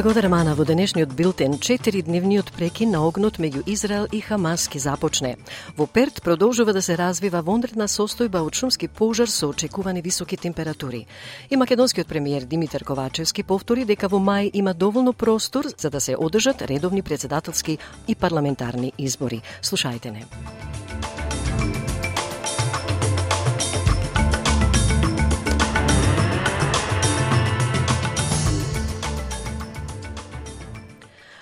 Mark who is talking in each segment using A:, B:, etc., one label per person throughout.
A: Благодарам Ана во денешниот билтен 4-дневниот прекин на огнот меѓу Израел и Хамас ки започне. Во Перт продолжува да се развива вонредна состојба од шумски пожар со очекувани високи температури. И македонскиот премиер Димитар Ковачевски повтори дека во мај има доволно простор за да се одржат редовни председателски и парламентарни избори. Слушајте не.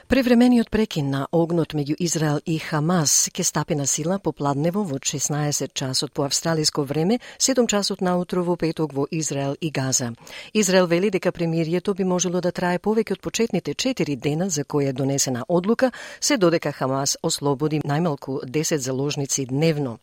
A: Превремениот прекин на огнот меѓу Израел и Хамас ќе стапи на сила по пладнево во 16 часот по австралиско време, 7 часот наутро во петок во Израел и Газа. Израел вели дека премирието би можело да трае повеќе од почетните 4 дена за кои е донесена одлука, се додека Хамас ослободи најмалку 10 заложници дневно.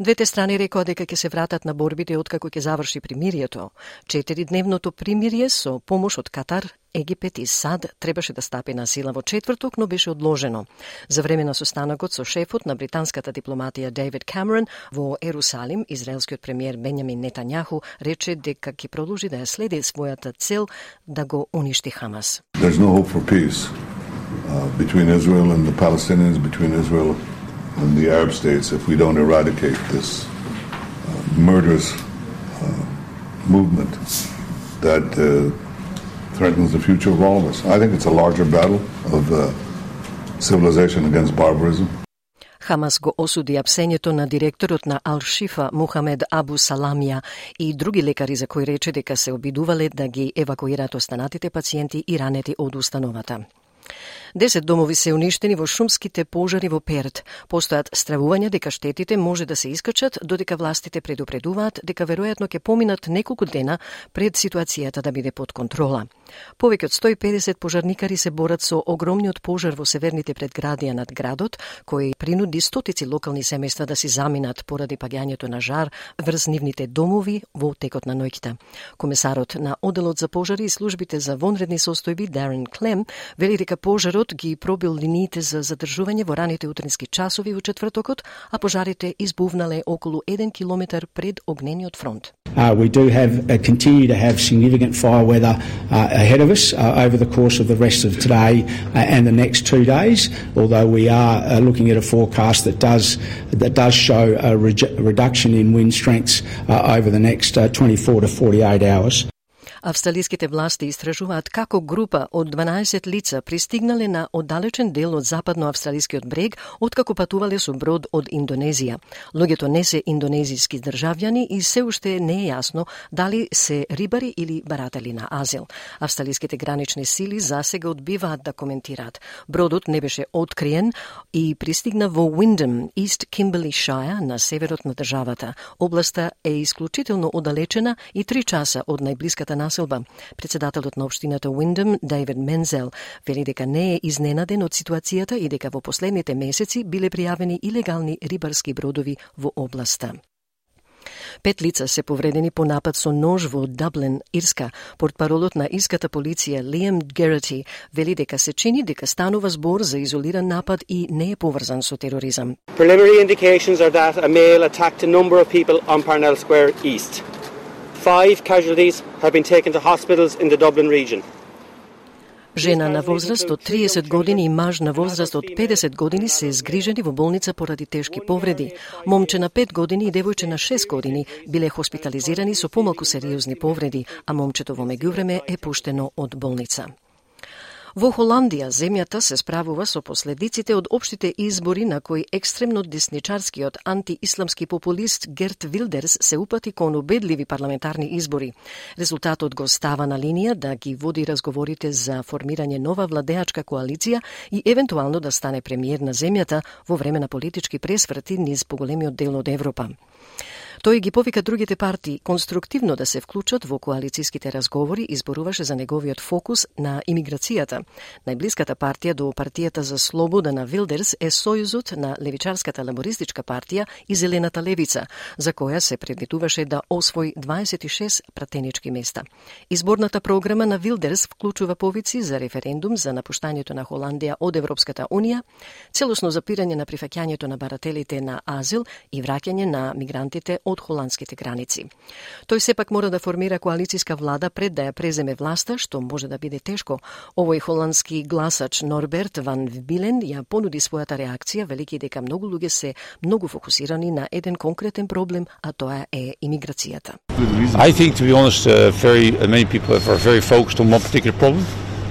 A: Двете страни рекоа дека ќе се вратат на борбите откако ќе заврши примирието. Четиридневното примирие со помош од Катар, Египет и САД требаше да стапи на сила во четврток, но беше одложено. За време на состанокот со шефот на британската дипломатија Дейвид Камерон во Ерусалим, израелскиот премиер Бенјамин Нетањаху рече дека ќе продолжи да ја следи својата цел да го уништи Хамас.
B: There's no hope for peace uh, between Israel and the Palestinians, between Israel and the Arab states if we don't eradicate this uh, murderous uh, movement that uh, threatens the future of all of us. I think it's a larger battle of uh, civilization against barbarism.
A: Хамас го осуди апсењето на директорот на Ал-Шифа Мухамед Абу Саламија и други лекари за кои рече дека се обидувале да ги евакуираат останатите пациенти и ранети од установата. Десет домови се уништени во шумските пожари во Перт. Постојат стравувања дека штетите може да се искачат, додека властите предупредуваат дека веројатно ќе поминат неколку дена пред ситуацијата да биде под контрола. Повеќе од 150 пожарникари се борат со огромниот пожар во северните предградија над градот, кој принуди стотици локални семејства да си заминат поради паѓањето на жар врз нивните домови во текот на ноќта. Комесарот на Оделот за пожари и службите за вонредни состојби Дарен Клем вели дека пожарот ги пробил линиите за задржување во раните утрински часови во четвртокот, а пожарите избувнале околу 1 километар пред огнениот фронт.
C: Uh, we do have uh, continue to have significant fire weather uh, ahead of us uh, over the course of the rest of today uh, and the next two days. Although we are uh, looking at a forecast that does that does show a, re- reduction in wind strengths uh, over the next uh, 24 to 48 hours.
A: Австралиските власти истражуваат како група од 12 лица пристигнале на оддалечен дел од западноавстралискиот брег, откако патувале со брод од Индонезија. Луѓето не се индонезиски државјани и се уште не е јасно дали се рибари или баратели на азил. Австралиските гранични сили засега одбиваат да коментираат. Бродот не беше откриен и пристигна во Уиндем, Ист Кимберли Шаја, на северот на државата. Областа е исклучително оддалечена и три часа од најблиската населба. Председателот на општината Уиндем, Дейвид Мензел, вели дека не е изненаден од ситуацијата и дека во последните месеци биле пријавени илегални рибарски бродови во областа. Пет лица се повредени по напад со нож во Даблин, Ирска. Портпаролот на ирската полиција Лиам Герати вели дека се чини дека станува збор за изолиран напад и не е поврзан со тероризам.
D: Preliminary indications are that a male attacked a number of people on Parnell Square East. Five casualties have been taken to hospitals in the Dublin region.
A: Жена на возраст од 30 години и маж на возраст од 50 години се згрижени во болница поради тешки повреди. Момче на 5 години и девојче на 6 години биле хоспитализирани со помалку сериозни повреди, а момчето во меѓувреме е пуштено од болница. Во Холандија земјата се справува со последиците од општите избори на кои екстремно десничарскиот антиисламски популист Герт Вилдерс се упати кон убедливи парламентарни избори. Резултатот го става на линија да ги води разговорите за формирање нова владеачка коалиција и евентуално да стане премиер на земјата во време на политички пресврти низ поголемиот дел од Европа. Тој ги повика другите партии конструктивно да се вклучат во коалицијските разговори и зборуваше за неговиот фокус на имиграцијата. Најблиската партија до партијата за слобода на Вилдерс е сојузот на левичарската лабористичка партија и Зелената левица, за која се предвидуваше да освои 26 пратенички места. Изборната програма на Вилдерс вклучува повици за референдум за напуштањето на Холандија од Европската Унија, целосно запирање на прифаќањето на барателите на азил и враќање на мигрантите од холандските граници. Тој сепак мора да формира коалициска влада пред да ја преземе власта, што може да биде тешко. Овој холандски гласач Норберт ван Билен ја понуди својата реакција, велики дека многу луѓе се многу фокусирани на еден конкретен проблем, а тоа е имиграцијата.
E: I think to be honest uh, very uh, many people are very focused on one particular problem,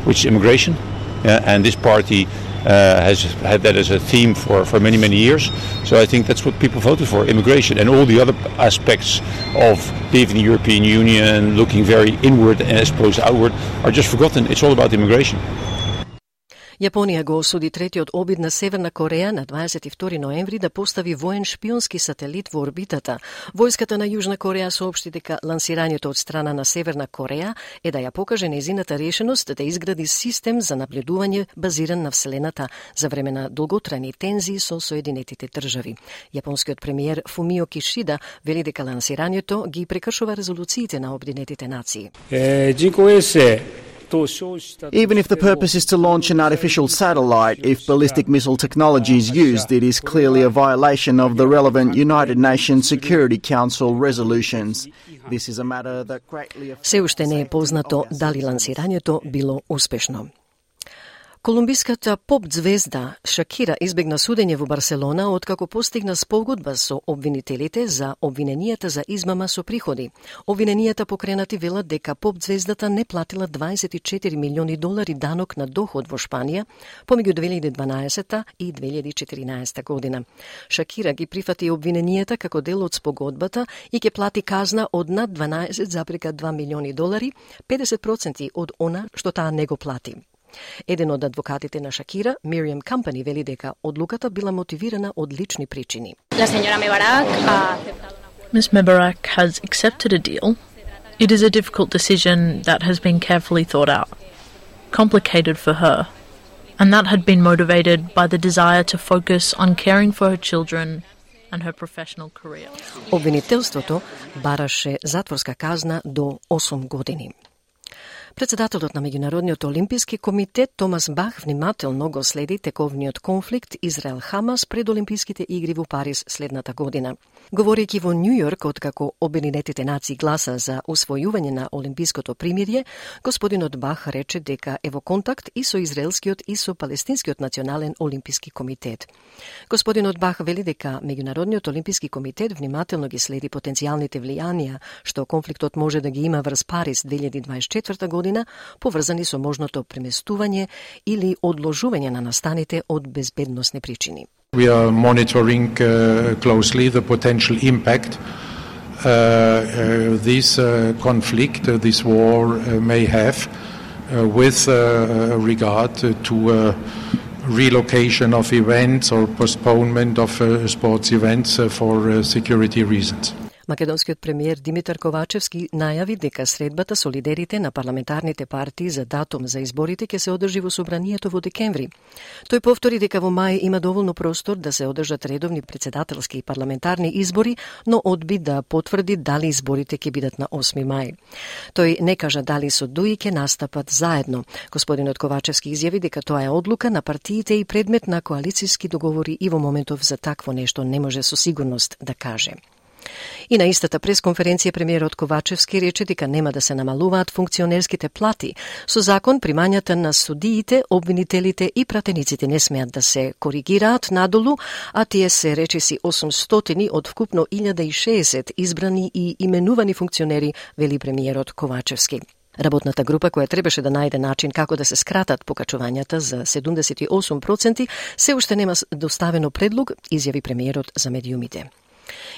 E: which is immigration. Yeah, and this party Uh, has had that as a theme for, for many, many years. So I think that's what people voted for immigration. And all the other aspects of leaving the European Union, looking very inward as opposed to outward, are just forgotten. It's all about immigration.
A: Јапонија го осуди третиот обид на Северна Кореја на 22 ноември да постави воен шпионски сателит во орбитата. Војската на Јужна Кореја соопшти дека лансирањето од страна на Северна Кореја е да ја покаже незината решеност да изгради систем за наблюдување базиран на Вселената за време на долготрајни тензии со Соединетите држави. Јапонскиот премиер Фумио Кишида вели дека лансирањето ги прекршува резолуциите на Обединетите нации.
F: Even if the purpose is to launch an artificial satellite, if ballistic missile technology is used, it is clearly a violation of the relevant United Nations Security Council resolutions. This is a matter that greatly
A: Се уште не е познато дали лансирањето било успешно. Колумбиската поп звезда Шакира избегна судење во Барселона откако постигна спогодба со обвинителите за обвиненијата за измама со приходи. Обвиненијата покренати велат дека поп звездата не платила 24 милиони долари данок на доход во Шпанија помеѓу 2012 и 2014 година. Шакира ги прифати обвиненијата како дел од спогодбата и ќе плати казна од над 12,2 милиони долари, 50% од она што таа не го плати. Еден од адвокатите на Шакира, Мириам Кампани, вели дека одлуката била мотивирана од лични причини.
G: Ms. Mebarak has accepted a deal. It is a difficult decision that has been carefully thought out, complicated for her, and that had been motivated by the desire to focus on caring for her children and her professional career.
A: Обвинителството бараше затворска казна до 8 години. Председателот на Меѓународниот олимписки комитет Томас Бах внимателно го следи тековниот конфликт Израел-Хамас пред Олимписките игри во Париз следната година. Говорејќи во Нью Йорк откако Обединетите нации гласа за усвојување на олимпиското примирје, господинот Бах рече дека е во контакт и со израелскиот и со палестинскиот национален олимписки комитет. Господинот Бах вели дека Меѓународниот олимписки комитет внимателно ги следи потенцијалните влијанија што конфликтот може да ги има врз Париз 2024 година година, поврзани со можното преместување или одложување на настаните од безбедносни причини.
H: We are monitoring uh, closely the potential impact uh, uh, this uh, conflict, uh, this war uh, may have uh, with uh, regard to uh, relocation of events or postponement of uh, sports events uh, for uh, security reasons.
A: Македонскиот премиер Димитар Ковачевски најави дека средбата со лидерите на парламентарните партии за датум за изборите ќе се одржи во собранието во декември. Тој повтори дека во мај има доволно простор да се одржат редовни председателски и парламентарни избори, но одби да потврди дали изборите ќе бидат на 8 мај. Тој не кажа дали со ДУИ ќе настапат заедно. Господинот Ковачевски изјави дека тоа е одлука на партиите и предмет на коалицијски договори и во моментов за такво нешто не може со сигурност да каже. И на истата пресконференција премиерот Ковачевски рече дека нема да се намалуваат функционерските плати. Со закон примањата на судиите, обвинителите и пратениците не смеат да се коригираат надолу, а тие се речиси 800 од вкупно 1060 избрани и именувани функционери, вели премиерот Ковачевски. Работната група која требаше да најде начин како да се скратат покачувањата за 78% се уште нема доставено предлог, изјави премиерот за медиумите.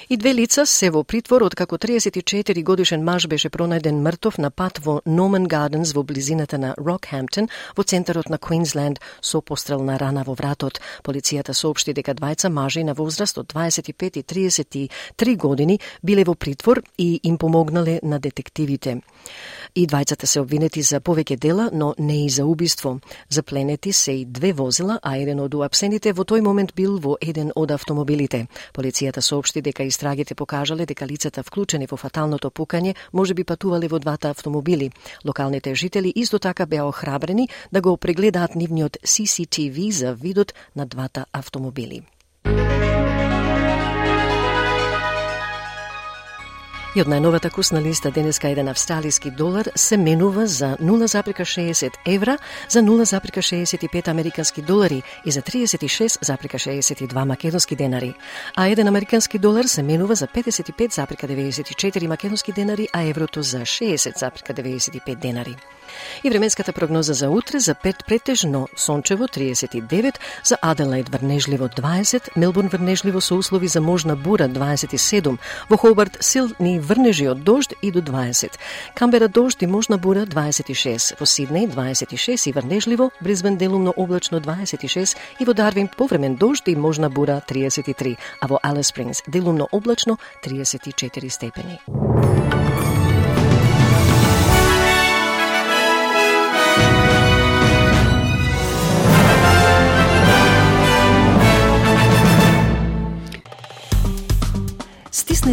A: И две лица се во притвор од како 34 годишен маж беше пронајден мртов на пат во Номен Гарденс во близината на Рокхемптон во центарот на Квинсленд со пострелна рана во вратот. Полицијата соопшти дека двајца мажи на возраст од 25 и 33 години биле во притвор и им помогнале на детективите. И двајцата се обвинети за повеќе дела, но не и за убиство. Запленети се и две возила, а еден од уапсените во тој момент бил во еден од автомобилите. Полицијата соопшти дека истрагите покажале дека лицата вклучени во фаталното пукање може би патувале во двата автомобили. Локалните жители исто така беа охрабрени да го прегледаат нивниот CCTV за видот на двата автомобили. И од најновата курсна листа денеска еден австралиски долар се менува за 0,60 евра, за 0,65 американски долари и за 36,62 македонски денари. А еден американски долар се менува за 55,94 македонски денари, а еврото за 60,95 денари. И временската прогноза за утре за Пет претежно сончево 39, за Аделаид врнежливо 20, Мелбурн врнежливо со услови за можна бура 27, во Хобарт силни врнежи од дожд и до 20, Камбера дожд и можна бура 26, во Сиднеј 26 и врнежливо, Бризбен делумно облачно 26 и во Дарвин повремен дожд и можна бура 33, а во Алес Спрингс делумно облачно 34 степени.